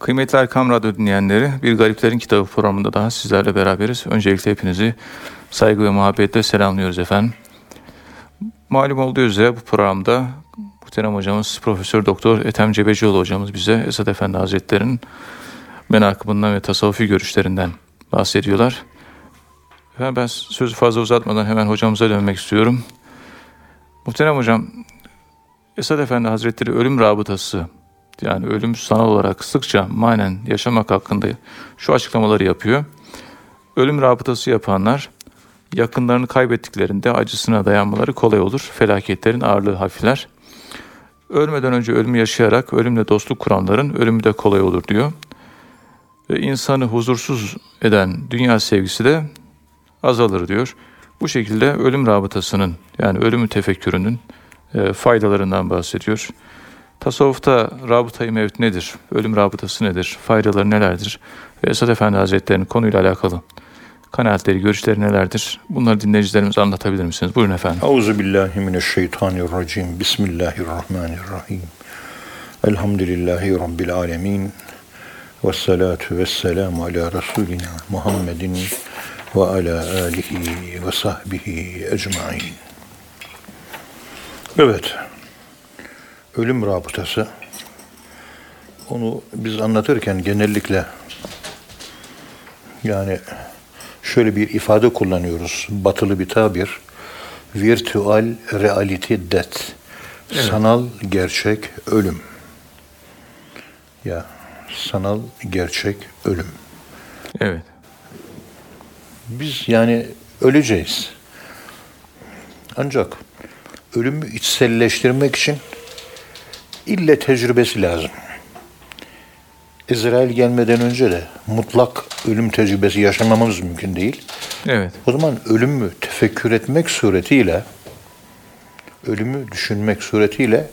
Kıymetli Erkam Radyo dinleyenleri, Bir Gariplerin Kitabı programında daha sizlerle beraberiz. Öncelikle hepinizi saygı ve muhabbetle selamlıyoruz efendim. Malum olduğu üzere bu programda muhterem hocamız Profesör Doktor Ethem Cebecioğlu hocamız bize Esad Efendi Hazretleri'nin menakıbından ve tasavvufi görüşlerinden bahsediyorlar. Efendim ben sözü fazla uzatmadan hemen hocamıza dönmek istiyorum. Muhterem hocam, Esad Efendi Hazretleri ölüm rabıtası yani ölüm sanal olarak sıkça manen yaşamak hakkında şu açıklamaları yapıyor. Ölüm rabıtası yapanlar yakınlarını kaybettiklerinde acısına dayanmaları kolay olur. Felaketlerin ağırlığı hafifler. Ölmeden önce ölümü yaşayarak ölümle dostluk kuranların ölümü de kolay olur diyor. Ve insanı huzursuz eden dünya sevgisi de azalır diyor. Bu şekilde ölüm rabıtasının yani ölümü tefekkürünün e, faydalarından bahsediyor. Tasavvufta rabıtayı mevt nedir? Ölüm rabıtası nedir? Faydaları nelerdir? Ve Esad Efendi Hazretleri'nin konuyla alakalı kanaatleri, görüşleri nelerdir? Bunları dinleyicilerimize anlatabilir misiniz? Buyurun efendim. Euzu billahi mineşşeytanirracim. Bismillahirrahmanirrahim. Elhamdülillahi rabbil alamin. Ve salatu ve selamu ala Resulina Muhammedin ve ala alihi ve sahbihi ecmain. Evet, ölüm rabıtası. Onu biz anlatırken genellikle yani şöyle bir ifade kullanıyoruz. Batılı bir tabir. Virtual reality death. Evet. Sanal gerçek ölüm. Ya sanal gerçek ölüm. Evet. Biz yani öleceğiz. Ancak ölümü içselleştirmek için ille tecrübesi lazım. İsrail gelmeden önce de mutlak ölüm tecrübesi yaşamamız mümkün değil. Evet. O zaman ölümü tefekkür etmek suretiyle, ölümü düşünmek suretiyle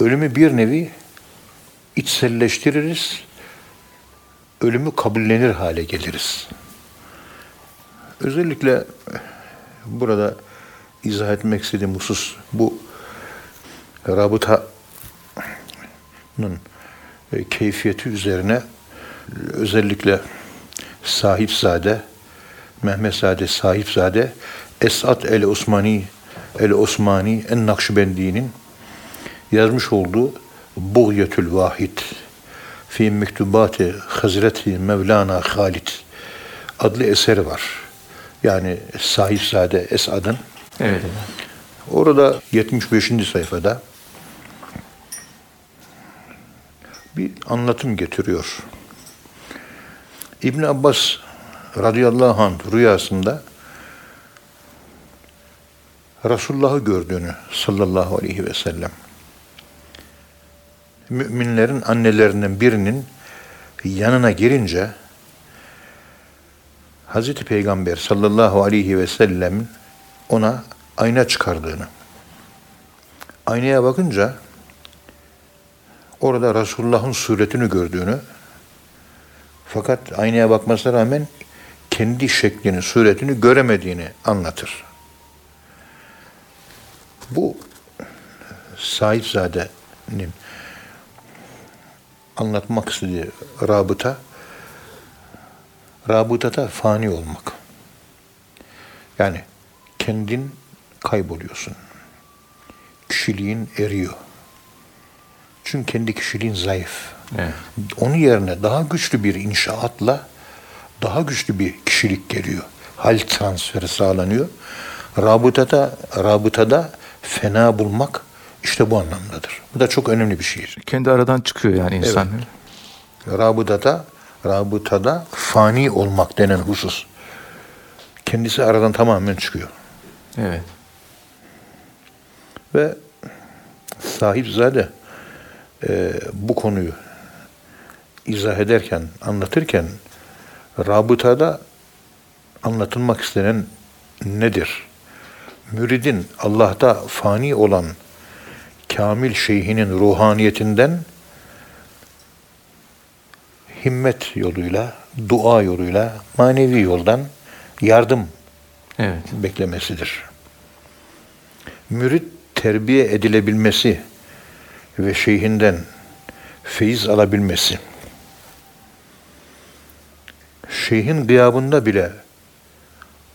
ölümü bir nevi içselleştiririz, ölümü kabullenir hale geliriz. Özellikle burada izah etmek istediğim husus bu rabıtanın e, keyfiyeti üzerine özellikle sahipzade, Mehmet Sade sahipzade, Esat el Osmani el Osmani en Nakşibendi'nin yazmış olduğu Buğyetül Vahid fi Mektubati Hazreti Mevlana Halid adlı eseri var. Yani sahipzade Esad'ın. Evet. Orada 75. sayfada bir anlatım getiriyor. İbn Abbas radıyallahu anh rüyasında Resulullah'ı gördüğünü sallallahu aleyhi ve sellem müminlerin annelerinden birinin yanına girince Hazreti Peygamber sallallahu aleyhi ve sellem ona ayna çıkardığını aynaya bakınca orada Resulullah'ın suretini gördüğünü fakat aynaya bakmasına rağmen kendi şeklini, suretini göremediğini anlatır. Bu Sahipzade'nin anlatmak istediği rabıta, rabıtada fani olmak. Yani kendin kayboluyorsun. Kişiliğin eriyor. Çünkü kendi kişiliğin zayıf. Evet. Onun yerine daha güçlü bir inşaatla daha güçlü bir kişilik geliyor. Hal transferi sağlanıyor. Rabıtada, rabıtada fena bulmak işte bu anlamdadır. Bu da çok önemli bir şey. Kendi aradan çıkıyor yani insan. Evet. Rabıtada, rabıtada fani olmak denen husus. Kendisi aradan tamamen çıkıyor. Evet. Ve sahipzade e, bu konuyu izah ederken, anlatırken rabıtada anlatılmak istenen nedir? Müridin Allah'ta fani olan kamil şeyhinin ruhaniyetinden himmet yoluyla, dua yoluyla, manevi yoldan yardım evet. beklemesidir. Mürit terbiye edilebilmesi ve şeyhinden feyiz alabilmesi şeyhin gıyabında bile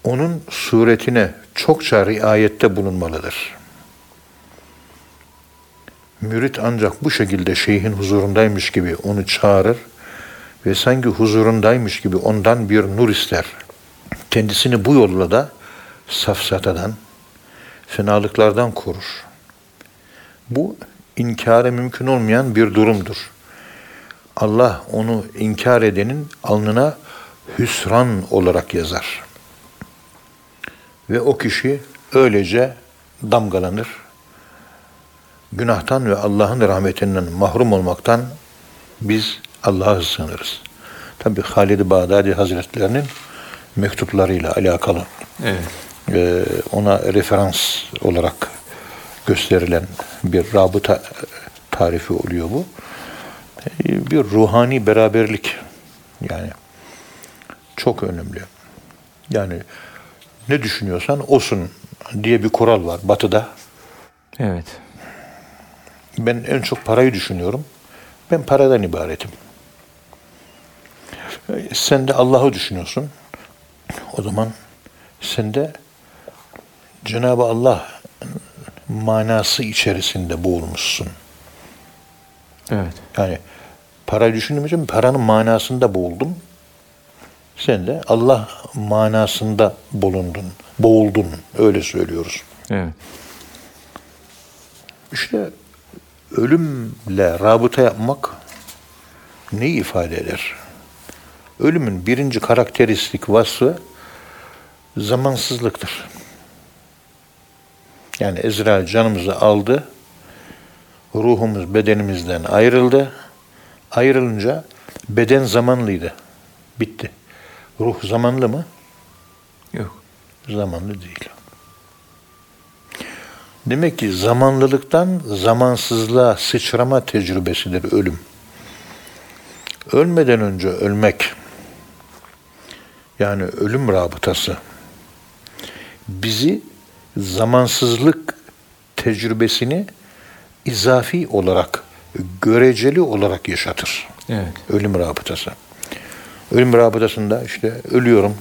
onun suretine çokça riayette bulunmalıdır. Mürit ancak bu şekilde şeyhin huzurundaymış gibi onu çağırır ve sanki huzurundaymış gibi ondan bir nur ister. Kendisini bu yolla da safsatadan, fenalıklardan korur. Bu inkara mümkün olmayan bir durumdur. Allah onu inkar edenin alnına hüsran olarak yazar. Ve o kişi öylece damgalanır. Günahtan ve Allah'ın rahmetinden mahrum olmaktan biz Allah'a sığınırız. Tabi Halid-i Bağdadi Hazretlerinin mektuplarıyla alakalı Evet. e, ona referans olarak gösterilen bir rabıta tarifi oluyor bu. Bir ruhani beraberlik yani çok önemli. Yani ne düşünüyorsan olsun diye bir kural var batıda. Evet. Ben en çok parayı düşünüyorum. Ben paradan ibaretim. Sen de Allah'ı düşünüyorsun. O zaman sen de Cenab-ı Allah manası içerisinde boğulmuşsun. Evet. Yani para düşünmeyeceğim, paranın manasında boğuldum. Sen de Allah manasında bulundun, boğuldun. Öyle söylüyoruz. Evet. İşte ölümle rabıta yapmak neyi ifade eder? Ölümün birinci karakteristik vasfı zamansızlıktır. Yani Ezrail canımızı aldı, ruhumuz bedenimizden ayrıldı. Ayrılınca beden zamanlıydı. Bitti. Ruh zamanlı mı? Yok. Zamanlı değil. Demek ki zamanlılıktan zamansızlığa sıçrama tecrübesidir ölüm. Ölmeden önce ölmek, yani ölüm rabıtası, bizi zamansızlık tecrübesini izafi olarak, göreceli olarak yaşatır. Evet. Ölüm rabıtası. Ölüm rabıtasında işte ölüyorum.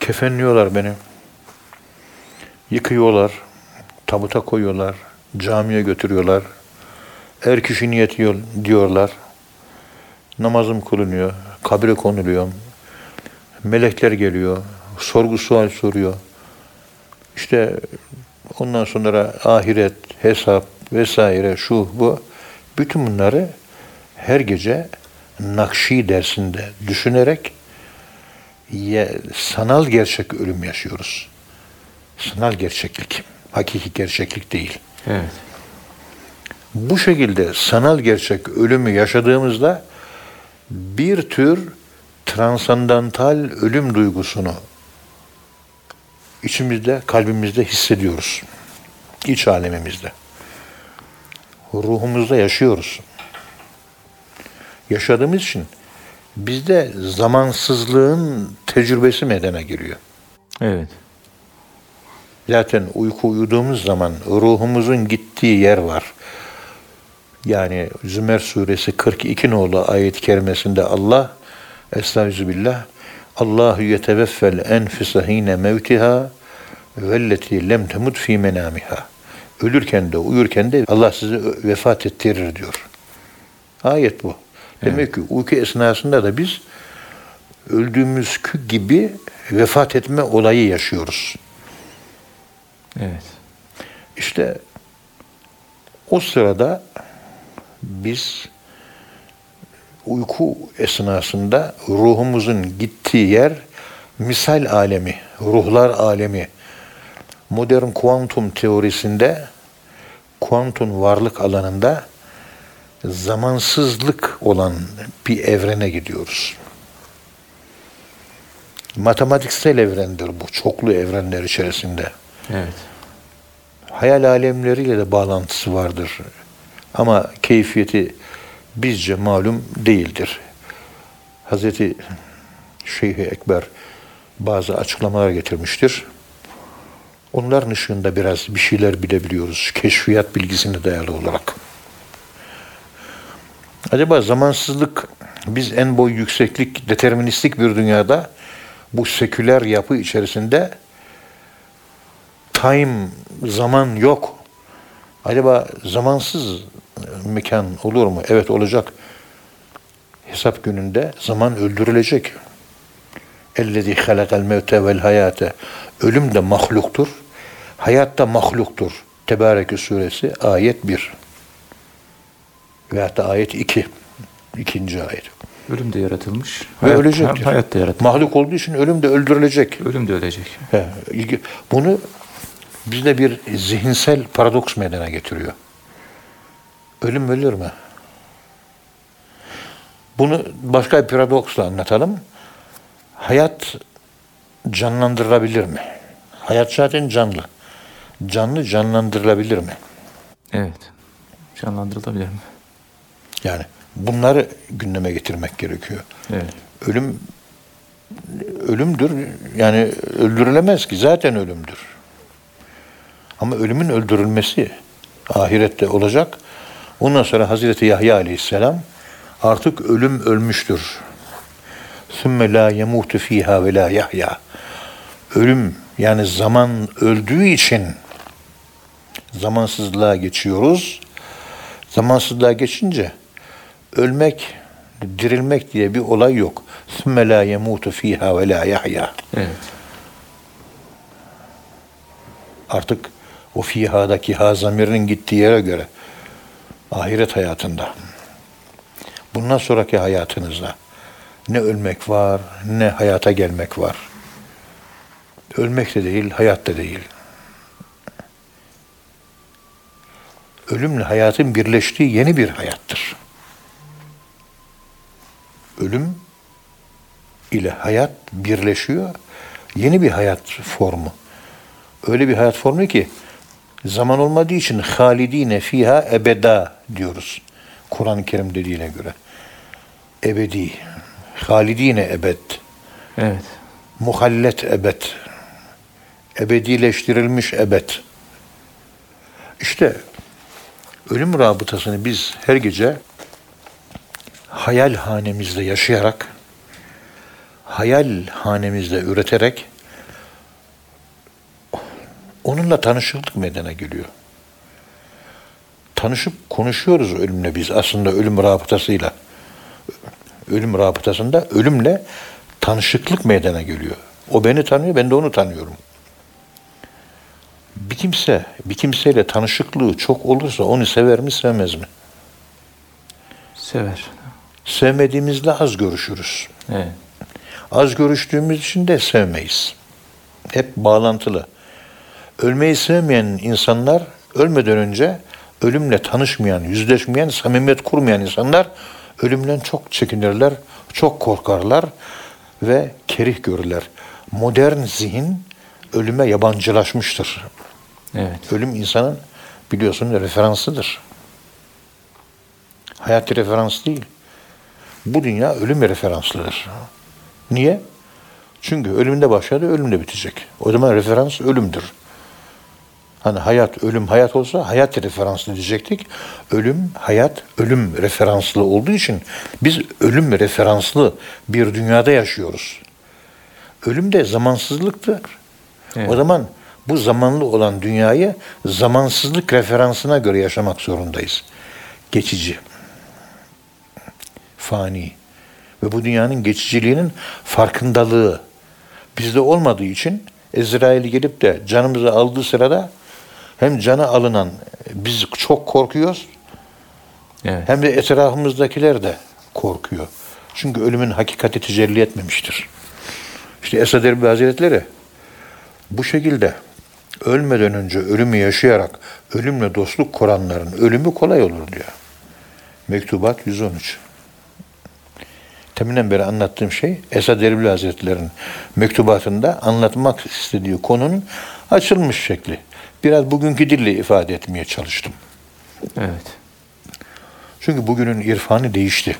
Kefenliyorlar beni. Yıkıyorlar. Tabuta koyuyorlar. Camiye götürüyorlar. Er kişi niyet diyor- diyorlar. Namazım kılınıyor. Kabre konuluyorum. Melekler geliyor. Sorgu sual soruyor. İşte ondan sonra ahiret, hesap vesaire şu bu. Bütün bunları her gece Nakşi dersinde düşünerek sanal gerçek ölüm yaşıyoruz. Sanal gerçeklik, hakiki gerçeklik değil. Evet. Bu şekilde sanal gerçek ölümü yaşadığımızda bir tür transandantal ölüm duygusunu içimizde, kalbimizde hissediyoruz. İç alemimizde. Ruhumuzda yaşıyoruz. Yaşadığımız için bizde zamansızlığın tecrübesi meydana geliyor. Evet. Zaten uyku uyuduğumuz zaman ruhumuzun gittiği yer var. Yani Zümer suresi 42 nolu ayet-i kerimesinde Allah Estağfirullah Allahu yeteveffel enfise hine mevtiha velleti lem temut fi menamiha. Ölürken de uyurken de Allah sizi vefat ettirir diyor. Ayet bu. Demek ki uyku esnasında da biz öldüğümüz gibi vefat etme olayı yaşıyoruz. Evet. İşte o sırada biz uyku esnasında ruhumuzun gittiği yer misal alemi, ruhlar alemi. Modern kuantum teorisinde kuantum varlık alanında zamansızlık olan bir evrene gidiyoruz. Matematiksel evrendir bu, çoklu evrenler içerisinde Evet. hayal alemleriyle de bağlantısı vardır. Ama keyfiyeti bizce malum değildir. Hazreti Şeyh Ekber bazı açıklamalar getirmiştir. Onların ışığında biraz bir şeyler bilebiliyoruz. Keşfiyat bilgisine dayalı olarak. Acaba zamansızlık biz en boy yükseklik deterministik bir dünyada bu seküler yapı içerisinde time zaman yok. Acaba zamansız mekan olur mu? Evet olacak. Hesap gününde zaman öldürülecek. Ellezî halakal mevte vel hayate. Ölüm de mahluktur. Hayat da mahluktur. Tebareke suresi ayet 1. Veyahut da ayet 2. İkinci ayet. Ölüm de yaratılmış. Ve Hayat, ölecektir. Hayat da yaratılmış. Mahluk olduğu için ölüm de öldürülecek. Ölüm de ölecek. He, Bunu bizde bir zihinsel paradoks meydana getiriyor. Ölüm ölür mü? Bunu başka bir paradoksla anlatalım. Hayat canlandırılabilir mi? Hayat zaten canlı. Canlı canlandırılabilir mi? Evet. Canlandırılabilir mi? Yani bunları gündeme getirmek gerekiyor. Evet. Ölüm ölümdür. Yani öldürülemez ki zaten ölümdür. Ama ölümün öldürülmesi ahirette olacak. Ondan sonra Hazreti Yahya Aleyhisselam artık ölüm ölmüştür. Sümme la yemutu fiha ve la yahya. Ölüm yani zaman öldüğü için zamansızlığa geçiyoruz. Zamansızlığa geçince ölmek, dirilmek diye bir olay yok. Sümme la yemutu fiha ve la yahya. Evet. Artık o fihadaki ha zamirinin gittiği yere göre ahiret hayatında bundan sonraki hayatınızda ne ölmek var ne hayata gelmek var. Ölmek de değil, hayat da değil. Ölümle hayatın birleştiği yeni bir hayattır. Ölüm ile hayat birleşiyor. Yeni bir hayat formu. Öyle bir hayat formu ki zaman olmadığı için halidine fiha ebeda diyoruz. Kur'an-ı Kerim dediğine göre. Ebedi. Halidine ebed. Evet. Muhallet ebed. Ebedileştirilmiş ebed. İşte ölüm rabıtasını biz her gece hayal hanemizde yaşayarak, hayal hanemizde üreterek onunla tanışıklık meydana geliyor. Tanışıp konuşuyoruz ölümle biz aslında ölüm rabıtasıyla. Ölüm rabıtasında ölümle tanışıklık meydana geliyor. O beni tanıyor, ben de onu tanıyorum. Bir kimse, bir kimseyle tanışıklığı çok olursa onu sever mi, sevmez mi? Sever. Sevmediğimizde az görüşürüz. Evet. Az görüştüğümüz için de sevmeyiz. Hep bağlantılı. Ölmeyi sevmeyen insanlar ölmeden önce ölümle tanışmayan, yüzleşmeyen, samimiyet kurmayan insanlar ölümden çok çekinirler, çok korkarlar ve kerih görürler. Modern zihin ölüme yabancılaşmıştır. Evet. Ölüm insanın biliyorsun referansıdır. Hayat referans değil. Bu dünya ölüm referanslıdır. Niye? Çünkü ölümde başladı, ölümde bitecek. O zaman referans ölümdür. Hani hayat, ölüm, hayat olsa hayat referanslı diyecektik. Ölüm, hayat, ölüm referanslı olduğu için biz ölüm referanslı bir dünyada yaşıyoruz. Ölüm de zamansızlıktır. Evet. O zaman bu zamanlı olan dünyayı zamansızlık referansına göre yaşamak zorundayız. Geçici, fani ve bu dünyanın geçiciliğinin farkındalığı bizde olmadığı için Ezrail gelip de canımızı aldığı sırada hem canı alınan biz çok korkuyoruz Evet. hem de etrafımızdakiler de korkuyor. Çünkü ölümün hakikati tecelli etmemiştir. İşte Esad Erbil Hazretleri bu şekilde ölmeden önce ölümü yaşayarak ölümle dostluk kuranların ölümü kolay olur diyor. Mektubat 113. Teminden beri anlattığım şey Esad Erbil Hazretleri'nin mektubatında anlatmak istediği konunun açılmış şekli. Biraz bugünkü dille ifade etmeye çalıştım. Evet. Çünkü bugünün irfanı değişti.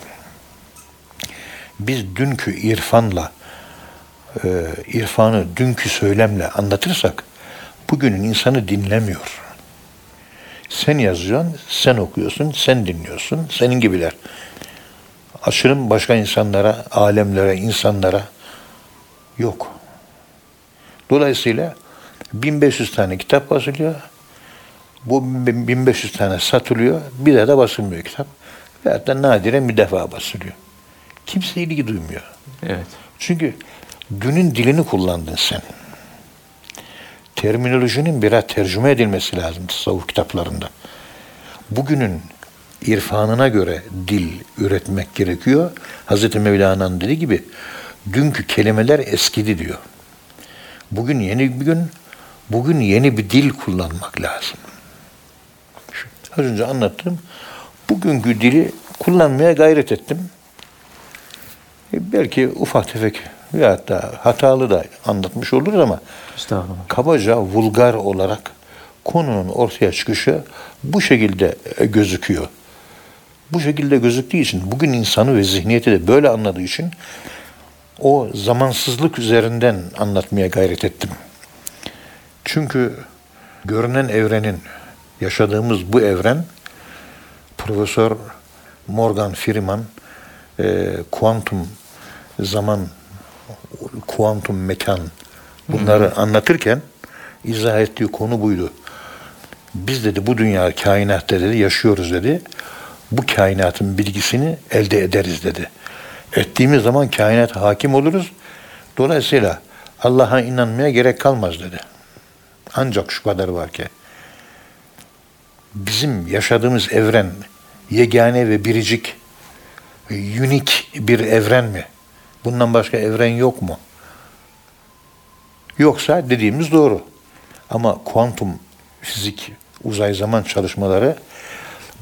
Biz dünkü irfanla, e, irfanı dünkü söylemle anlatırsak, bugünün insanı dinlemiyor. Sen yazıyorsun, sen okuyorsun, sen dinliyorsun, senin gibiler. Aşırım başka insanlara, alemlere, insanlara yok. Dolayısıyla 1500 tane kitap basılıyor. Bu 1500 tane satılıyor. Bir daha da basılmıyor kitap. Veyahut da nadiren bir defa basılıyor. Kimse ilgi duymuyor. Evet. Çünkü günün dilini kullandın sen. Terminolojinin biraz tercüme edilmesi lazım tasavvuf kitaplarında. Bugünün irfanına göre dil üretmek gerekiyor. Hazreti Mevlana'nın dediği gibi dünkü kelimeler eskidi diyor. Bugün yeni bir gün, bugün yeni bir dil kullanmak lazım. Şu, Az önce anlattım. Bugünkü dili kullanmaya gayret ettim. E, belki ufak tefek veyahut da hatalı da anlatmış oluruz ama kabaca vulgar olarak konunun ortaya çıkışı bu şekilde e, gözüküyor. Bu şekilde gözüktüğü için bugün insanı ve zihniyeti de böyle anladığı için o zamansızlık üzerinden anlatmaya gayret ettim. Çünkü görünen evrenin, yaşadığımız bu evren Profesör Morgan Freeman e, kuantum zaman, kuantum mekan bunları anlatırken izah ettiği konu buydu. Biz dedi bu dünya kainatta dedi yaşıyoruz dedi. Bu kainatın bilgisini elde ederiz dedi. Ettiğimiz zaman kainat hakim oluruz. Dolayısıyla Allah'a inanmaya gerek kalmaz dedi. Ancak şu kadar var ki bizim yaşadığımız evren yegane ve biricik, unik bir evren mi? Bundan başka evren yok mu? Yoksa dediğimiz doğru. Ama kuantum fizik, uzay zaman çalışmaları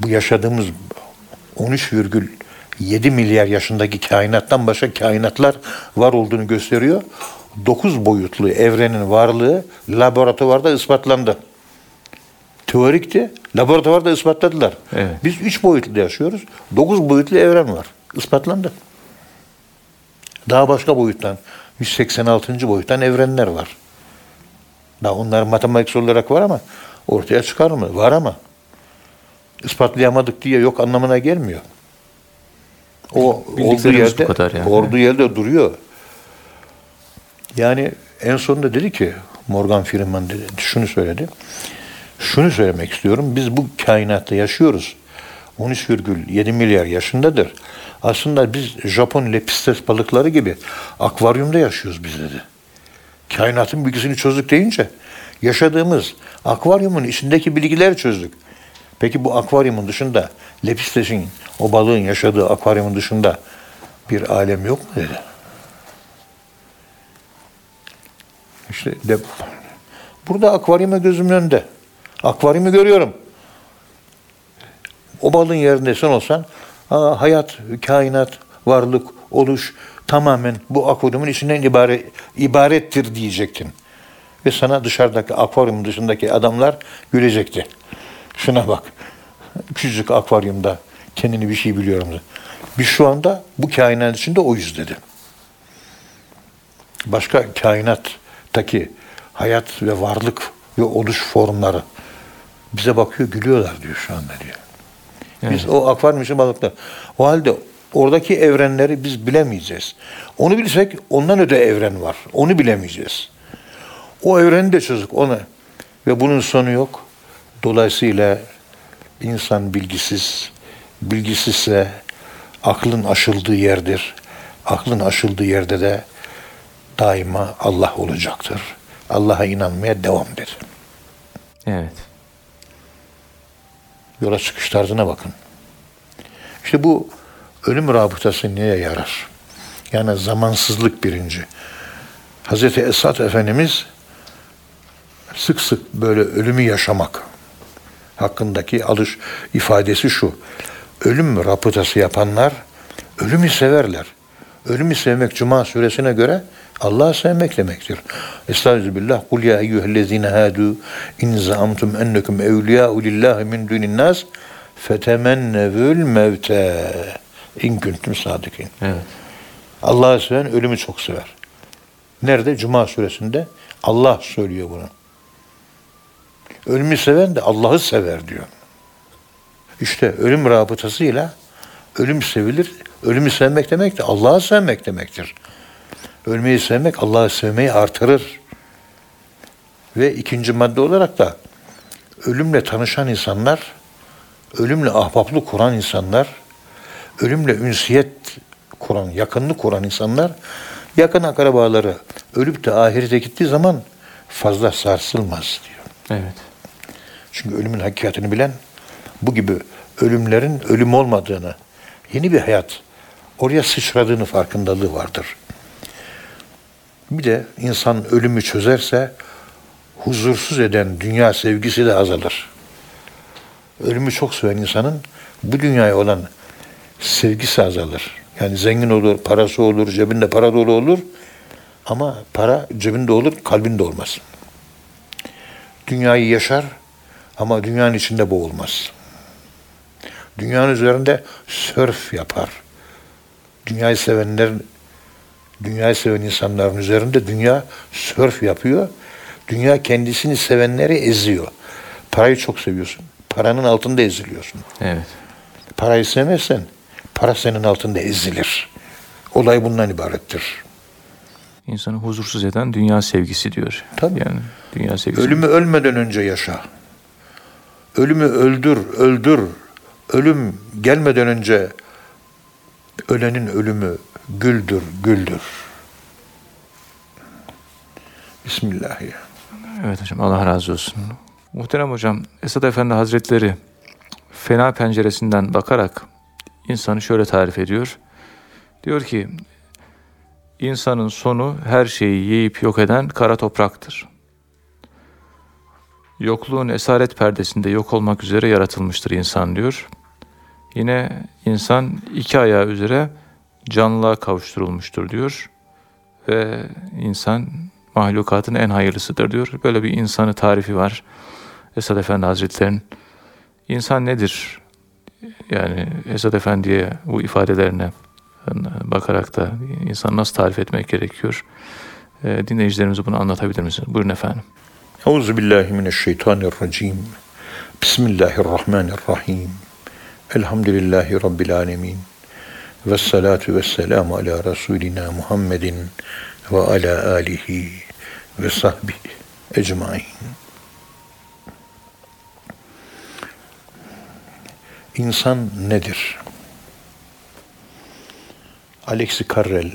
bu yaşadığımız 13,7 milyar yaşındaki kainattan başka kainatlar var olduğunu gösteriyor. 9 boyutlu evrenin varlığı laboratuvarda ispatlandı. Teorikti, laboratuvarda ispatladılar. Evet. Biz 3 boyutlu yaşıyoruz. 9 boyutlu evren var. Ispatlandı. Daha başka boyuttan, 186. boyuttan evrenler var. Daha onlar matematik olarak var ama ortaya çıkar mı? Var ama ispatlayamadık diye yok anlamına gelmiyor. O olduğu yerde, kadar yani. olduğu yerde duruyor. Yani en sonunda dedi ki Morgan Freeman dedi, şunu söyledi. Şunu söylemek istiyorum. Biz bu kainatta yaşıyoruz. 13,7 milyar yaşındadır. Aslında biz Japon lepistes balıkları gibi akvaryumda yaşıyoruz biz dedi. Kainatın bilgisini çözdük deyince yaşadığımız akvaryumun içindeki bilgileri çözdük. Peki bu akvaryumun dışında lepistesin, o balığın yaşadığı akvaryumun dışında bir alem yok mu dedi. İşte de, burada akvaryuma gözümün önünde. Akvaryumu görüyorum. O balığın yerinde sen olsan aa, hayat, kainat, varlık, oluş tamamen bu akvaryumun içinden ibaret, ibarettir diyecektin. Ve sana dışarıdaki akvaryumun dışındaki adamlar gülecekti. Şuna bak. Küçücük akvaryumda kendini bir şey biliyorum. Biz şu anda bu kainat içinde oyuz dedi. Başka kainattaki hayat ve varlık ve oluş formları bize bakıyor gülüyorlar diyor şu anda diyor. Biz o akvaryum için balıklar. O halde oradaki evrenleri biz bilemeyeceğiz. Onu bilsek ondan öte evren var. Onu bilemeyeceğiz. O evreni de çözdük ona. Ve bunun sonu yok. Dolayısıyla insan bilgisiz, bilgisizse aklın aşıldığı yerdir. Aklın aşıldığı yerde de daima Allah olacaktır. Allah'a inanmaya devam eder. Evet. Yola çıkış tarzına bakın. İşte bu ölüm rabıtası neye yarar? Yani zamansızlık birinci. Hazreti Esad Efendimiz sık sık böyle ölümü yaşamak hakkındaki alış ifadesi şu. Ölüm rabıtası yapanlar ölümü severler. Ölümü sevmek Cuma suresine göre Allah'ı sevmek demektir. Estağfirullah. Kul ya eyyühellezine hadu in zaamtum ennekum evliya'u lillahi min dunin nas fetemennevül mevte in kuntum sadikin. Evet. Allah'ı seven ölümü çok sever. Nerede? Cuma suresinde Allah söylüyor bunu. Ölümü seven de Allah'ı sever diyor. İşte ölüm rabıtasıyla ölüm sevilir. Ölümü sevmek demek de Allah'ı sevmek demektir. Ölmeyi sevmek Allah'ı sevmeyi artırır. Ve ikinci madde olarak da ölümle tanışan insanlar, ölümle ahbaplık kuran insanlar, ölümle ünsiyet kuran, yakınlık kuran insanlar, yakın akrabaları ölüp de ahirete gittiği zaman fazla sarsılmaz diyor. Evet. Çünkü ölümün hakikatini bilen bu gibi ölümlerin ölüm olmadığını, yeni bir hayat oraya sıçradığını farkındalığı vardır. Bir de insan ölümü çözerse huzursuz eden dünya sevgisi de azalır. Ölümü çok seven insanın bu dünyaya olan sevgisi azalır. Yani zengin olur, parası olur, cebinde para dolu olur ama para cebinde olur, kalbinde olmaz. Dünyayı yaşar ama dünyanın içinde boğulmaz. Dünyanın üzerinde sörf yapar. Dünyayı sevenlerin, dünyayı seven insanların üzerinde dünya sörf yapıyor. Dünya kendisini sevenleri eziyor. Parayı çok seviyorsun. Paranın altında eziliyorsun. Evet. Parayı sevmezsen para senin altında ezilir. Olay bundan ibarettir. İnsanı huzursuz eden dünya sevgisi diyor. Tabii. Yani dünya sevgisi. Ölümü ölmeden önce yaşa. Ölümü öldür, öldür. Ölüm gelmeden önce ölenin ölümü güldür, güldür. Bismillahirrahmanirrahim. Evet hocam Allah razı olsun. Muhterem hocam Esad Efendi Hazretleri fena penceresinden bakarak insanı şöyle tarif ediyor. Diyor ki insanın sonu her şeyi yiyip yok eden kara topraktır. Yokluğun esaret perdesinde yok olmak üzere yaratılmıştır insan diyor. Yine insan iki ayağı üzere canlılığa kavuşturulmuştur diyor. Ve insan mahlukatın en hayırlısıdır diyor. Böyle bir insanı tarifi var Esad Efendi Hazretleri'nin. İnsan nedir? Yani Esad Efendi'ye bu ifadelerine bakarak da insan nasıl tarif etmek gerekiyor? E, dinleyicilerimize bunu anlatabilir misiniz? Buyurun efendim. Euzu billahi mineşşeytanirracim. Bismillahirrahmanirrahim. Elhamdülillahi rabbil alamin. Ve salatu ve selamu ala Resulina Muhammedin ve ala alihi ve sahbihi ecmain. İnsan nedir? Alexi Carrel,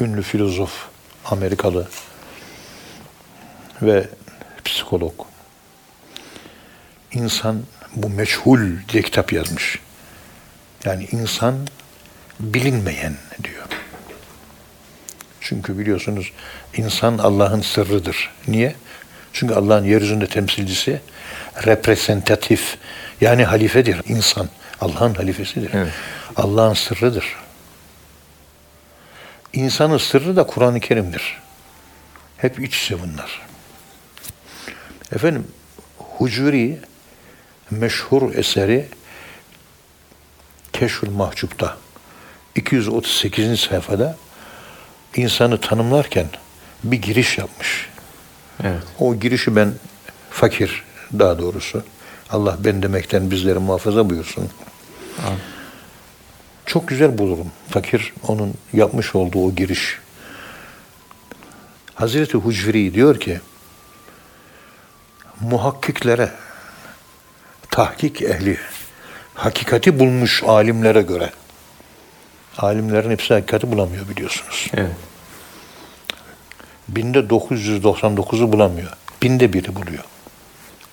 ünlü filozof, Amerikalı ve psikolog. İnsan bu meçhul diye kitap yazmış. Yani insan bilinmeyen diyor. Çünkü biliyorsunuz insan Allah'ın sırrıdır. Niye? Çünkü Allah'ın yeryüzünde temsilcisi representatif yani halifedir insan. Allah'ın halifesidir. Evet. Allah'ın sırrıdır. İnsanın sırrı da Kur'an-ı Kerim'dir. Hep iç içe bunlar. Efendim Hucuri meşhur eseri Keşfül Mahcup'ta 238. sayfada insanı tanımlarken bir giriş yapmış. Evet. O girişi ben fakir daha doğrusu. Allah ben demekten bizleri muhafaza buyursun. Amin. Çok güzel bulurum. Fakir onun yapmış olduğu o giriş. Hazreti Hucviri diyor ki muhakkiklere tahkik ehli hakikati bulmuş alimlere göre alimlerin hepsi hakikati bulamıyor biliyorsunuz. Evet. Binde 999'u bulamıyor. Binde biri buluyor.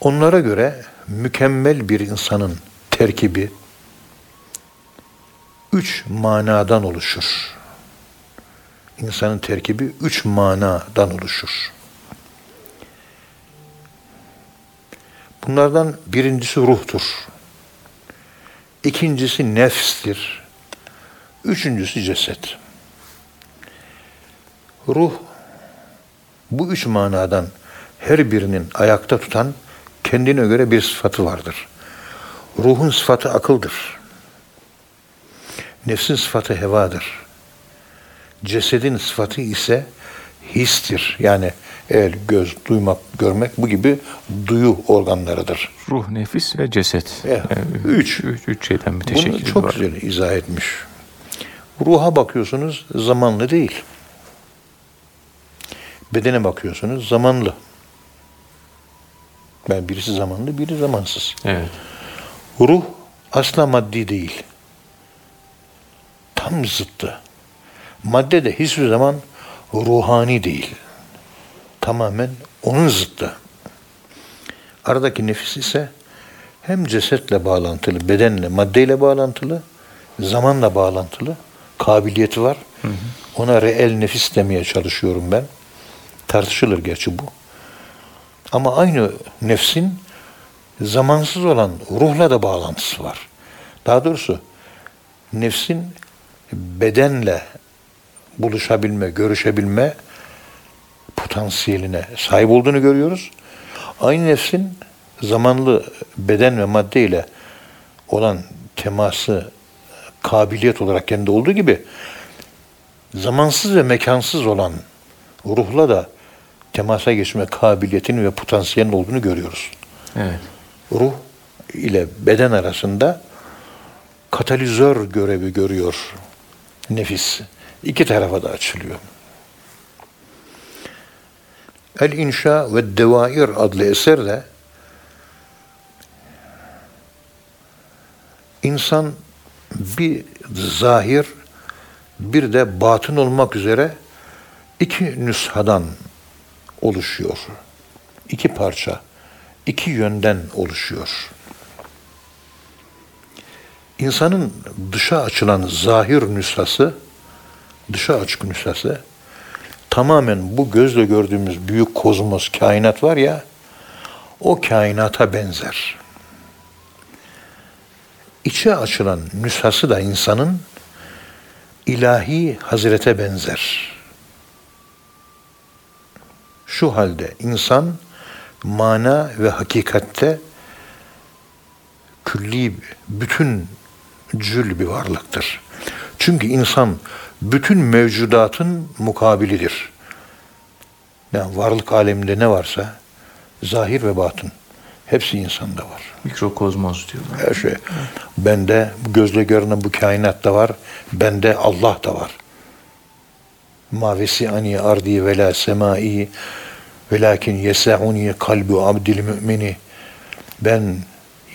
Onlara göre mükemmel bir insanın terkibi üç manadan oluşur. İnsanın terkibi üç manadan oluşur. Bunlardan birincisi ruhtur. İkincisi nefstir. Üçüncüsü ceset. Ruh bu üç manadan her birinin ayakta tutan kendine göre bir sıfatı vardır. Ruhun sıfatı akıldır. Nefsin sıfatı hevadır. Cesedin sıfatı ise histir. Yani El, göz, duymak, görmek bu gibi duyu organlarıdır. Ruh, nefis ve ceset. Evet, Yani üç. üç. Üç şeyden Bunu müteşekkil çok var. güzel izah etmiş. Ruha bakıyorsunuz zamanlı değil. Bedene bakıyorsunuz zamanlı. Ben birisi zamanlı, biri zamansız. Evet. Ruh asla maddi değil. Tam zıttı. Madde de hiçbir zaman ruhani değil. Tamamen onun zıttı. Aradaki nefis ise hem cesetle bağlantılı, bedenle, maddeyle bağlantılı, zamanla bağlantılı, kabiliyeti var. Ona reel nefis demeye çalışıyorum ben. Tartışılır gerçi bu. Ama aynı nefsin zamansız olan ruhla da bağlantısı var. Daha doğrusu nefsin bedenle buluşabilme, görüşebilme potansiyeline sahip olduğunu görüyoruz. Aynı nefsin zamanlı beden ve madde ile olan teması kabiliyet olarak kendi olduğu gibi zamansız ve mekansız olan ruhla da temasa geçme kabiliyetinin ve potansiyelinin olduğunu görüyoruz Evet. ruh ile beden arasında katalizör görevi görüyor nefis. İki tarafa da açılıyor. El İnşa ve Devair adlı eserde insan bir zahir bir de batın olmak üzere iki nüshadan oluşuyor. İki parça, iki yönden oluşuyor. İnsanın dışa açılan zahir nüshası, dışa açık nüshası, tamamen bu gözle gördüğümüz büyük kozmos, kainat var ya, o kainata benzer. İçe açılan nüshası da insanın ilahi hazrete benzer. Şu halde insan mana ve hakikatte külli, bütün cül bir varlıktır. Çünkü insan bütün mevcudatın mukabilidir. Yani varlık aleminde ne varsa zahir ve batın hepsi insanda var. Mikrokozmos diyorlar. Her şey. Bende gözle görünen bu kainatta var. Bende Allah da var. Mavesi ani ardi ve la semai velakin yesauni kalbu abdil mümini. Ben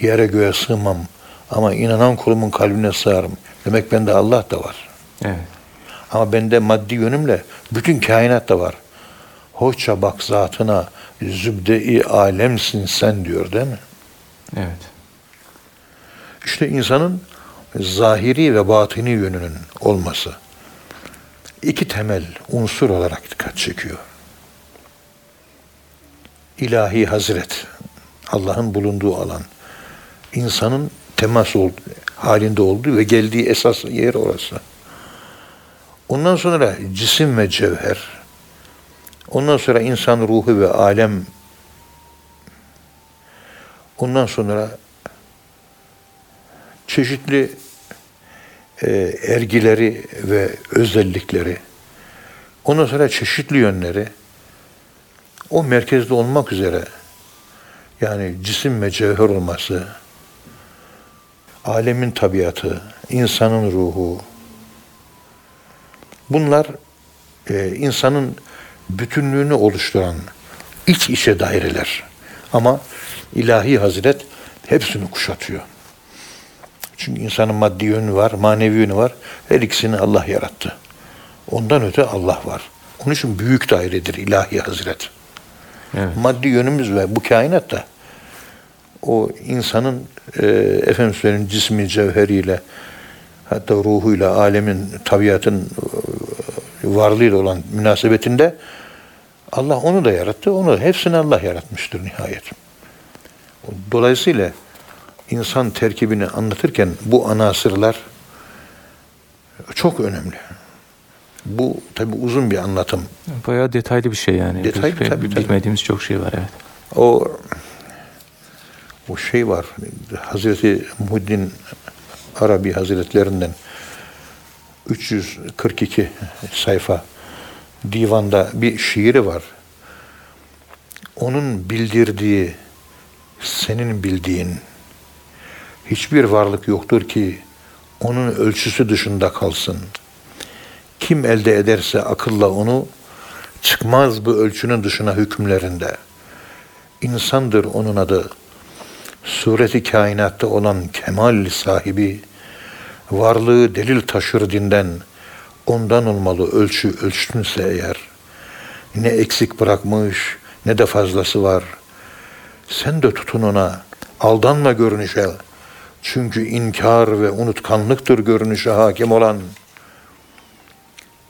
yere göğe sığmam ama inanan kulumun kalbine sığarım. Demek bende Allah da var. Evet. Ama bende maddi yönümle bütün kainat da var. Hoşça bak zatına zübde-i alemsin sen diyor değil mi? Evet. İşte insanın zahiri ve batini yönünün olması iki temel unsur olarak dikkat çekiyor. İlahi Hazret, Allah'ın bulunduğu alan, insanın temas halinde olduğu ve geldiği esas yer orası. Ondan sonra cisim ve cevher, ondan sonra insan ruhu ve alem, ondan sonra çeşitli e, ergileri ve özellikleri, ondan sonra çeşitli yönleri, o merkezde olmak üzere, yani cisim ve cevher olması, alemin tabiatı, insanın ruhu, bunlar e, insanın bütünlüğünü oluşturan iç içe daireler. Ama ilahi hazret hepsini kuşatıyor. Çünkü insanın maddi yönü var, manevi yönü var. Her ikisini Allah yarattı. Ondan öte Allah var. Onun için büyük dairedir ilahi hazret. Evet. Maddi yönümüz ve bu kainat da o insanın e, efendim söyleyeyim cismi cevheriyle hatta ruhuyla alemin tabiatın e, varlığıyla olan münasebetinde Allah onu da yarattı. Onu hepsini Allah yaratmıştır nihayet. Dolayısıyla insan terkibini anlatırken bu anasırlar çok önemli. Bu tabi uzun bir anlatım. Bayağı detaylı bir şey yani. Detaylı, Biz- tabii, tabii. Bilmediğimiz çok şey var evet. O o şey var. Hazreti Muhiddin Arabi Hazretlerinden 342 sayfa divanda bir şiiri var. onun bildirdiği, senin bildiğin hiçbir varlık yoktur ki onun ölçüsü dışında kalsın. Kim elde ederse akılla onu çıkmaz bu ölçünün dışına hükümlerinde. İnsandır onun adı. Sureti kainatta olan kemal sahibi, varlığı delil taşır dinden, ondan olmalı ölçü ölçtünse eğer. Ne eksik bırakmış, ne de fazlası var. Sen de tutun ona, aldanma görünüşe. Çünkü inkar ve unutkanlıktır görünüşe hakim olan.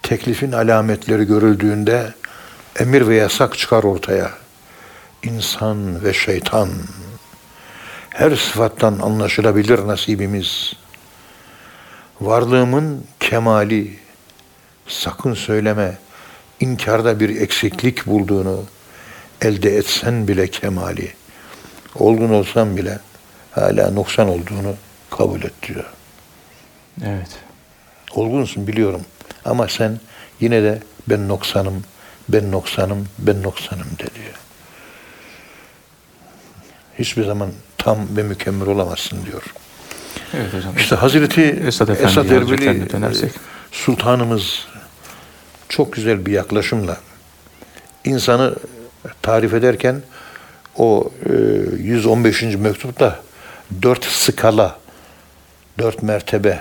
Teklifin alametleri görüldüğünde emir ve yasak çıkar ortaya. İnsan ve şeytan. Her sıfattan anlaşılabilir nasibimiz. Varlığımın kemali, sakın söyleme, inkarda bir eksiklik bulduğunu, elde etsen bile kemali, olgun olsan bile hala noksan olduğunu kabul et diyor. Evet. Olgunsun biliyorum ama sen yine de ben noksanım, ben noksanım, ben noksanım de diyor. Hiçbir zaman tam ve mükemmel olamazsın diyor. Evet hocam. İşte Hazreti Esad Esad, Efendi Erbili Hazretlerine dönersek. e, Sultanımız çok güzel bir yaklaşımla insanı tarif ederken o e, 115. mektupta dört skala, dört mertebe,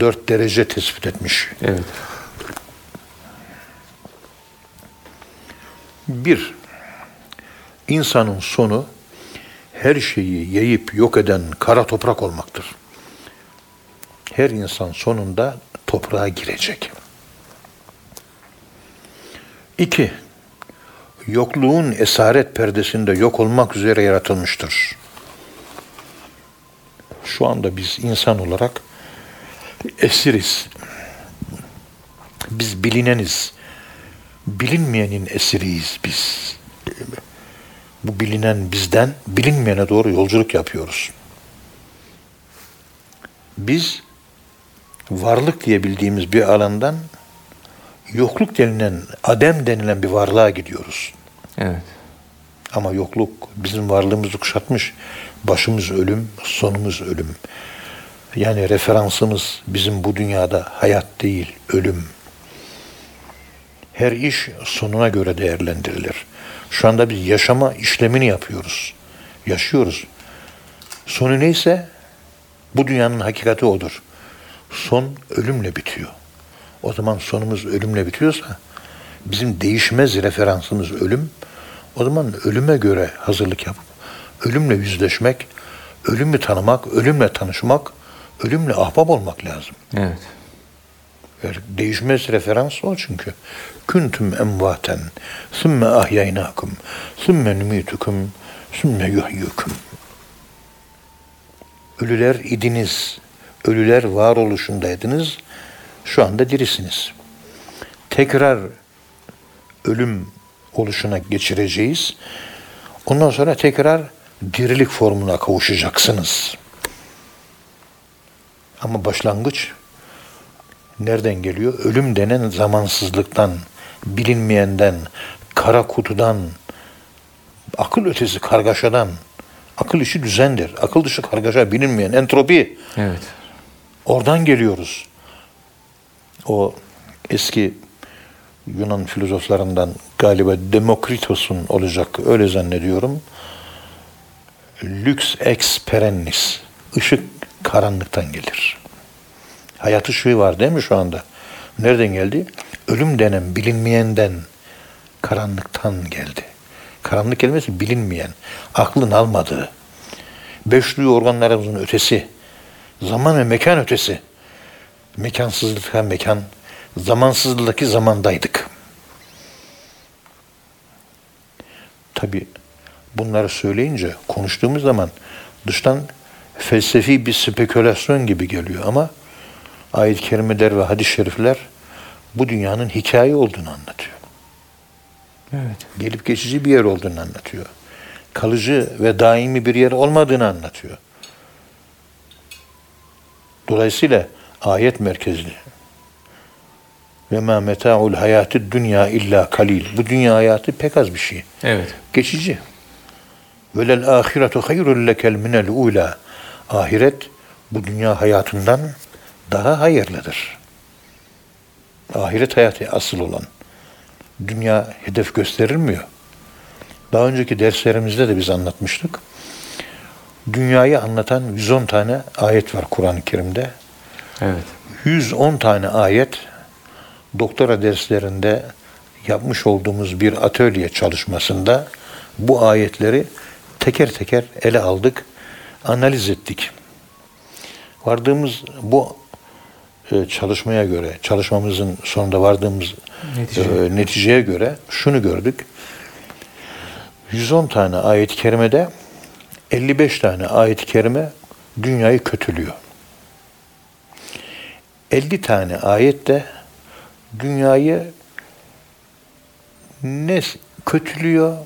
dört derece tespit etmiş. Evet. Bir, insanın sonu her şeyi yayıp yok eden kara toprak olmaktır. Her insan sonunda toprağa girecek. İki, yokluğun esaret perdesinde yok olmak üzere yaratılmıştır. Şu anda biz insan olarak esiriz. Biz bilineniz. Bilinmeyenin esiriyiz biz. Bilinen bizden bilinmeyene doğru yolculuk yapıyoruz. Biz varlık diye bildiğimiz bir alandan yokluk denilen, adem denilen bir varlığa gidiyoruz. Evet. Ama yokluk bizim varlığımızı kuşatmış. Başımız ölüm, sonumuz ölüm. Yani referansımız bizim bu dünyada hayat değil, ölüm. Her iş sonuna göre değerlendirilir. Şu anda biz yaşama işlemini yapıyoruz. Yaşıyoruz. Sonu neyse bu dünyanın hakikati odur. Son ölümle bitiyor. O zaman sonumuz ölümle bitiyorsa bizim değişmez referansımız ölüm. O zaman ölüme göre hazırlık yapıp ölümle yüzleşmek, ölümü tanımak, ölümle tanışmak, ölümle ahbap olmak lazım. Evet. Değişmez referans o çünkü. Küntüm emvaten, sümme ahyaynakum, sümme numitukum, sümme yuhyukum. Ölüler idiniz, ölüler varoluşundaydınız, şu anda dirisiniz. Tekrar ölüm oluşuna geçireceğiz. Ondan sonra tekrar dirilik formuna kavuşacaksınız. Ama başlangıç nereden geliyor? Ölüm denen zamansızlıktan, bilinmeyenden, kara kutudan, akıl ötesi kargaşadan, akıl işi düzendir. Akıl dışı kargaşa bilinmeyen entropi. Evet. Oradan geliyoruz. O eski Yunan filozoflarından galiba Demokritos'un olacak öyle zannediyorum. Lux ex perennis. Işık karanlıktan gelir. Hayat ışığı var değil mi şu anda? Nereden geldi? Ölüm denen bilinmeyenden, karanlıktan geldi. Karanlık kelimesi bilinmeyen, aklın almadığı, beş organlarımızın ötesi, zaman ve mekan ötesi. Mekansızlıkta mekan, zamansızlıktaki zamandaydık. Tabi bunları söyleyince, konuştuğumuz zaman dıştan felsefi bir spekülasyon gibi geliyor ama ayet-i kerimeler ve hadis-i şerifler bu dünyanın hikaye olduğunu anlatıyor. Evet. Gelip geçici bir yer olduğunu anlatıyor. Kalıcı ve daimi bir yer olmadığını anlatıyor. Dolayısıyla ayet merkezli. Ve ma meta'ul hayatı dünya illa kalil. Bu dünya hayatı pek az bir şey. Evet. Geçici. Velel ahiretu hayrul lekel minel ula. Ahiret bu dünya hayatından daha hayırlıdır. Ahiret hayatı asıl olan. Dünya hedef gösterilmiyor. Daha önceki derslerimizde de biz anlatmıştık. Dünyayı anlatan 110 tane ayet var Kur'an-ı Kerim'de. Evet. 110 tane ayet doktora derslerinde yapmış olduğumuz bir atölye çalışmasında bu ayetleri teker teker ele aldık, analiz ettik. Vardığımız bu çalışmaya göre, çalışmamızın sonunda vardığımız Netice. e, neticeye göre şunu gördük. 110 tane ayet-i kerimede 55 tane ayet-i kerime dünyayı kötülüyor. 50 tane ayette dünyayı ne kötülüyor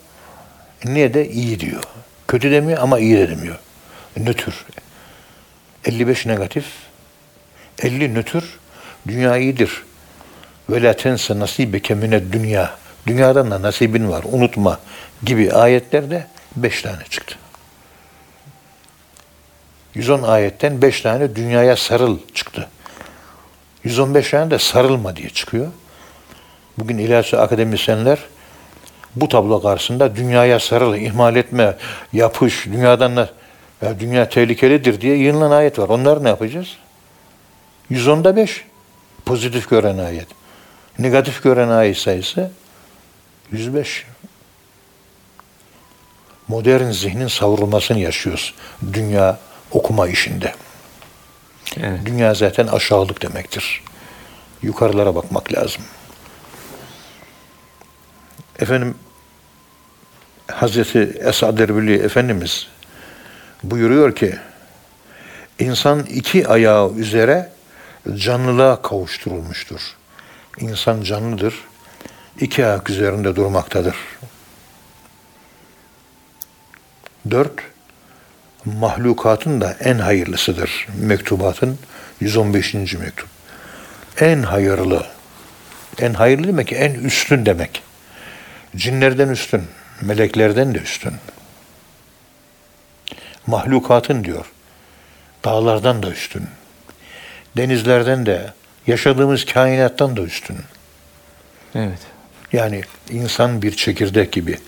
ne de iyi diyor. Kötü demiyor ama iyi de demiyor. Nötr. 55 negatif, 50 nötr, dünya iyidir. Ve la tense nasibeke mine dünya. Dünyadan da nasibin var, unutma gibi ayetlerde 5 tane çıktı. 110 ayetten 5 tane dünyaya sarıl çıktı. 115 tane de sarılma diye çıkıyor. Bugün ilahi akademisyenler bu tablo karşısında dünyaya sarıl, ihmal etme, yapış, dünyadan da ya dünya tehlikelidir diye yığınlan ayet var. Onları ne yapacağız? 110'da 5 pozitif gören ayet. Negatif gören ayet sayısı 105. Modern zihnin savrulmasını yaşıyoruz dünya okuma işinde. Evet. Dünya zaten aşağılık demektir. Yukarılara bakmak lazım. Efendim Hazreti Esad Erbili Efendimiz buyuruyor ki insan iki ayağı üzere canlılığa kavuşturulmuştur. İnsan canlıdır. iki ayak üzerinde durmaktadır. Dört, mahlukatın da en hayırlısıdır. Mektubatın 115. mektup. En hayırlı. En hayırlı demek ki en üstün demek. Cinlerden üstün, meleklerden de üstün. Mahlukatın diyor. Dağlardan da üstün. Denizlerden de, yaşadığımız kainattan da üstün. Evet. Yani insan bir çekirdek gibi.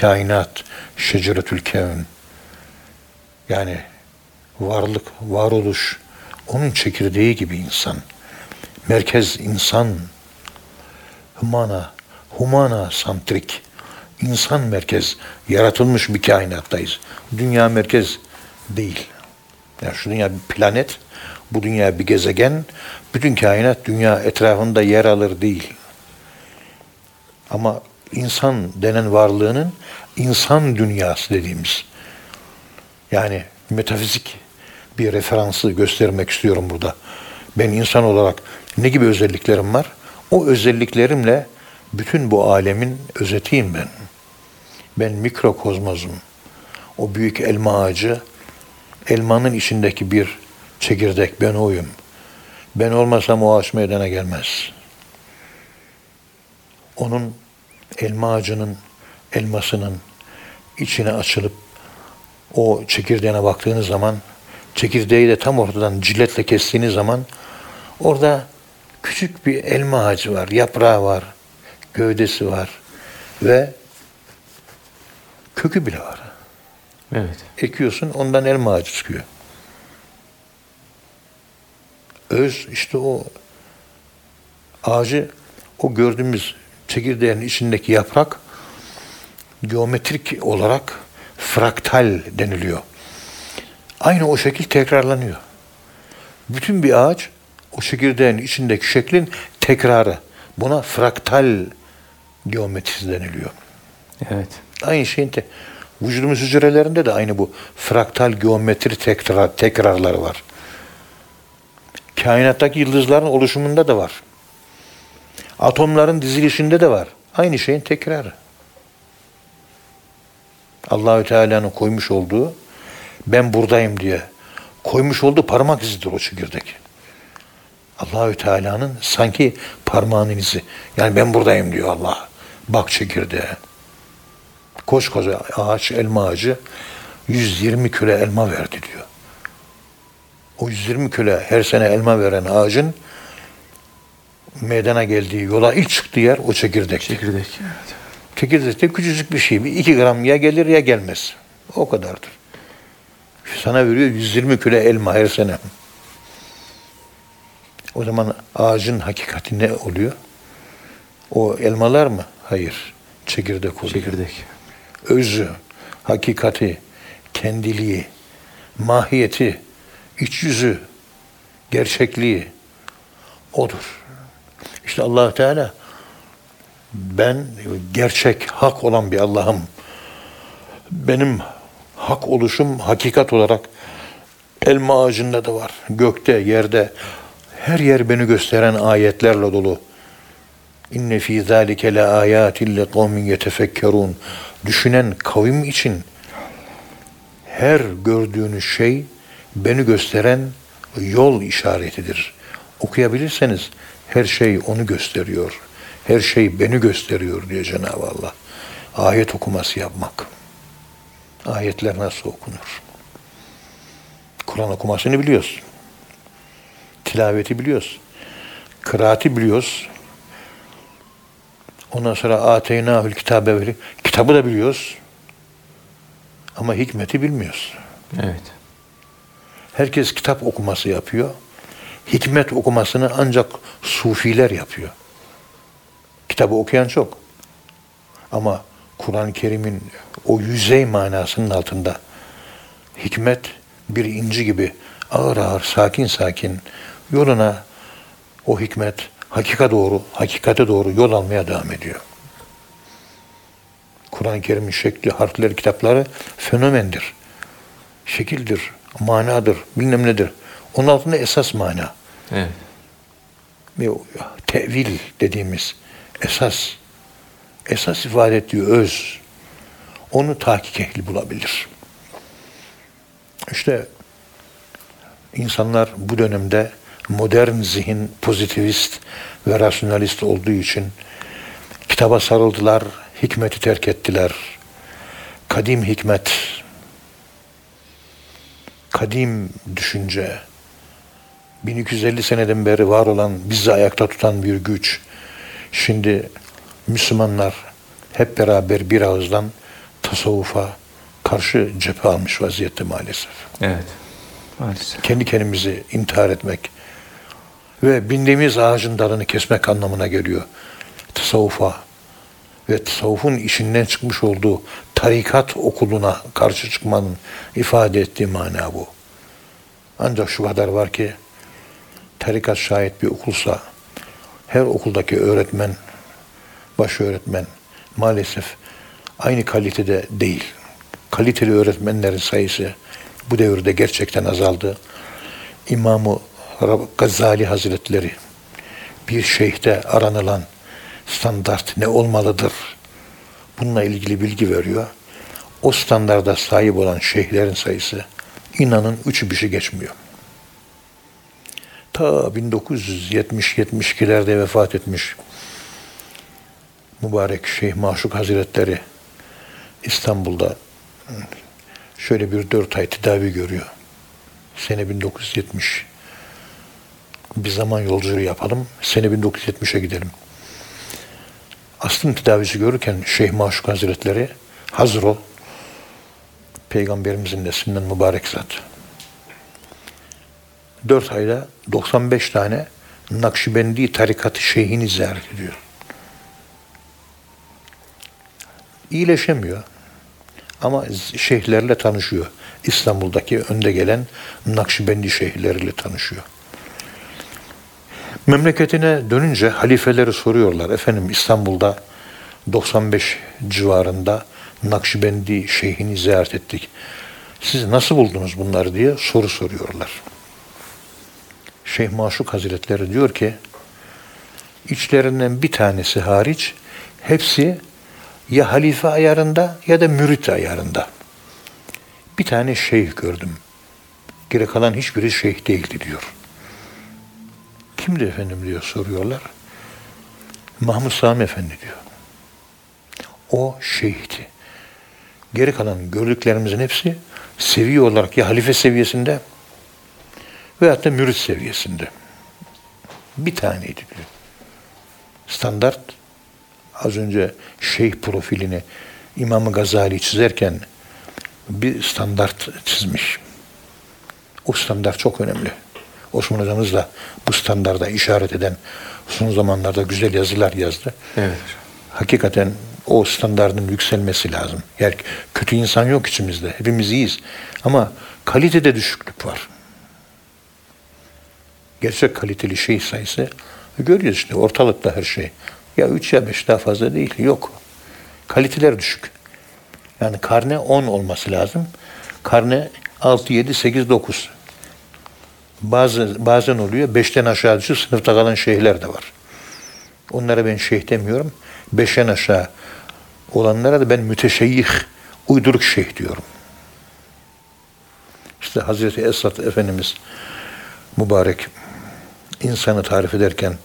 Kainat, şeceretül kevn. Yani varlık, varoluş, onun çekirdeği gibi insan. Merkez insan. Humana, humana santrik. İnsan merkez, yaratılmış bir kainattayız. Dünya merkez değil. Yani şu dünya bir planet, bu dünya bir gezegen, bütün kainat dünya etrafında yer alır değil. Ama insan denen varlığının insan dünyası dediğimiz yani metafizik bir referansı göstermek istiyorum burada. Ben insan olarak ne gibi özelliklerim var? O özelliklerimle bütün bu alemin özetiyim ben. Ben mikrokozmozum. O büyük elma ağacı, elmanın içindeki bir çekirdek ben oyum. Ben olmasam o ağaç meydana gelmez. Onun elma ağacının elmasının içine açılıp o çekirdeğine baktığınız zaman çekirdeği de tam ortadan ciletle kestiğiniz zaman orada küçük bir elma ağacı var, yaprağı var, gövdesi var ve kökü bile var. Evet. Ekiyorsun ondan elma ağacı çıkıyor. Öz işte o ağacı o gördüğümüz çekirdeğin içindeki yaprak geometrik olarak fraktal deniliyor. Aynı o şekil tekrarlanıyor. Bütün bir ağaç o çekirdeğin içindeki şeklin tekrarı. Buna fraktal geometrisi deniliyor. Evet. Aynı şeyin te- vücudumuz hücrelerinde de aynı bu fraktal geometri tekrar tekrarları var. Kainattaki yıldızların oluşumunda da var. Atomların dizilişinde de var. Aynı şeyin tekrarı. Allahü Teala'nın koymuş olduğu ben buradayım diye koymuş olduğu parmak izidir o çekirdek. Allahü Teala'nın sanki parmağının izi. Yani ben buradayım diyor Allah. Bak çekirdeğe. Koskoca ağaç, elma ağacı 120 kilo elma verdi diyor. O 120 kilo her sene elma veren ağacın meydana geldiği yola ilk çıktığı yer o çekirdekti. Çekirdek. Evet. Çekirdek de küçücük bir şey. Bir iki gram ya gelir ya gelmez. O kadardır. Sana veriyor 120 kilo elma her sene. O zaman ağacın hakikati ne oluyor? O elmalar mı? Hayır. Çekirdek oluyor. Çekirdek. Özü, hakikati, kendiliği, mahiyeti, iç yüzü, gerçekliği odur. İşte allah Teala ben gerçek, hak olan bir Allah'ım. Benim hak oluşum hakikat olarak elma ağacında da var. Gökte, yerde, her yer beni gösteren ayetlerle dolu. İnne fî zâlike le âyâtin le kavmin yetefekkerûn. Düşünen kavim için her gördüğünüz şey beni gösteren yol işaretidir. Okuyabilirseniz her şey onu gösteriyor. Her şey beni gösteriyor diyor Cenab-ı Allah. Ayet okuması yapmak. Ayetler nasıl okunur? Kur'an okumasını biliyoruz. Tilaveti biliyoruz. Kıraati biliyoruz. Ondan sonra ateynâhül kitabe veri. Kitabı da biliyoruz. Ama hikmeti bilmiyoruz. Evet. Herkes kitap okuması yapıyor. Hikmet okumasını ancak sufiler yapıyor. Kitabı okuyan çok. Ama Kur'an-ı Kerim'in o yüzey manasının altında hikmet bir inci gibi ağır ağır, sakin sakin yoluna o hikmet hakika doğru, hakikate doğru yol almaya devam ediyor. Kur'an-ı Kerim'in şekli, harfleri, kitapları fenomendir. Şekildir, manadır, bilmem nedir. Onun altında esas mana. Evet. Tevil dediğimiz esas, esas ifade ettiği öz, onu tahkik ehli bulabilir. İşte insanlar bu dönemde modern zihin pozitivist ve rasyonalist olduğu için kitaba sarıldılar, hikmeti terk ettiler. Kadim hikmet, kadim düşünce, 1250 seneden beri var olan, bizi ayakta tutan bir güç. Şimdi Müslümanlar hep beraber bir ağızdan tasavvufa karşı cephe almış vaziyette maalesef. Evet. Maalesef. Kendi kendimizi intihar etmek ve bindiğimiz ağacın dalını kesmek anlamına geliyor. Tasavvufa ve tasavvufun işinden çıkmış olduğu tarikat okuluna karşı çıkmanın ifade ettiği mana bu. Ancak şu kadar var ki tarikat şahit bir okulsa her okuldaki öğretmen, baş öğretmen maalesef aynı kalitede değil. Kaliteli öğretmenlerin sayısı bu devirde gerçekten azaldı. İmamı Gazali Hazretleri bir şeyhte aranılan standart ne olmalıdır? Bununla ilgili bilgi veriyor. O standarda sahip olan şeyhlerin sayısı inanın üçü bir şey geçmiyor. Ta 1970-72'lerde vefat etmiş mübarek Şeyh Maşuk Hazretleri İstanbul'da şöyle bir dört ay tedavi görüyor. Sene 1970. Bir zaman yolculuğu yapalım. Sene 1970'e gidelim. Aslın tedavisi görürken Şeyh Maşuk Hazretleri hazır ol. Peygamberimizin neslinden mübarek zat. Dört ayda 95 tane Nakşibendi tarikatı şeyhini ziyaret ediyor. İyileşemiyor. Ama şeyhlerle tanışıyor. İstanbul'daki önde gelen Nakşibendi şeyhleriyle tanışıyor. Memleketine dönünce halifeleri soruyorlar. Efendim İstanbul'da 95 civarında Nakşibendi şeyhini ziyaret ettik. Siz nasıl buldunuz bunları diye soru soruyorlar. Şeyh Maşuk Hazretleri diyor ki içlerinden bir tanesi hariç hepsi ya halife ayarında ya da mürit ayarında. Bir tane şeyh gördüm. Geri kalan hiçbiri şeyh değildi diyor. Kimdi efendim diyor soruyorlar. Mahmud Sami Efendi diyor. O şeyhti. Geri kalan gördüklerimizin hepsi seviye olarak ya halife seviyesinde veyahut da mürit seviyesinde. Bir taneydi diyor. Standart az önce şeyh profilini İmam Gazali çizerken bir standart çizmiş. O standart çok önemli. Osman hocamız da bu standarda işaret eden son zamanlarda güzel yazılar yazdı. Evet. Hakikaten o standardın yükselmesi lazım. Yani kötü insan yok içimizde. Hepimiz iyiyiz. Ama kalitede düşüklük var. Gerçek kaliteli şey sayısı görüyoruz işte ortalıkta her şey. Ya 3 ya 5 daha fazla değil. Yok. Kaliteler düşük. Yani karne 10 olması lazım. Karne 6, 7, 8, 9. Bazı, bazen oluyor. 5'ten aşağı düşüyor. Sınıfta kalan şeyhler de var. Onlara ben şeyh demiyorum. 5'en aşağı olanlara da ben müteşeyyih, uyduruk şeyh diyorum. İşte Hazreti Esad Efendimiz mübarek insanı tarif ederken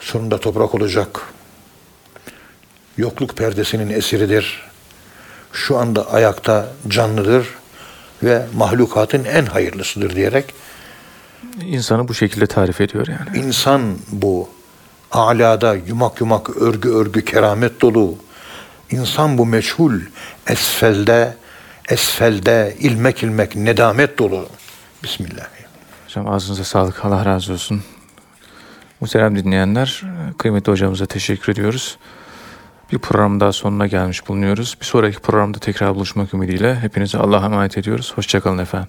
sonunda toprak olacak. Yokluk perdesinin esiridir. Şu anda ayakta canlıdır ve mahlukatın en hayırlısıdır diyerek İnsanı bu şekilde tarif ediyor yani. insan bu alada yumak yumak örgü örgü keramet dolu. İnsan bu meçhul esfelde esfelde ilmek ilmek nedamet dolu. Bismillah. Hocam ağzınıza sağlık. Allah razı olsun. Muhterem dinleyenler, kıymetli hocamıza teşekkür ediyoruz. Bir program daha sonuna gelmiş bulunuyoruz. Bir sonraki programda tekrar buluşmak ümidiyle hepinize Allah'a emanet ediyoruz. Hoşçakalın efendim.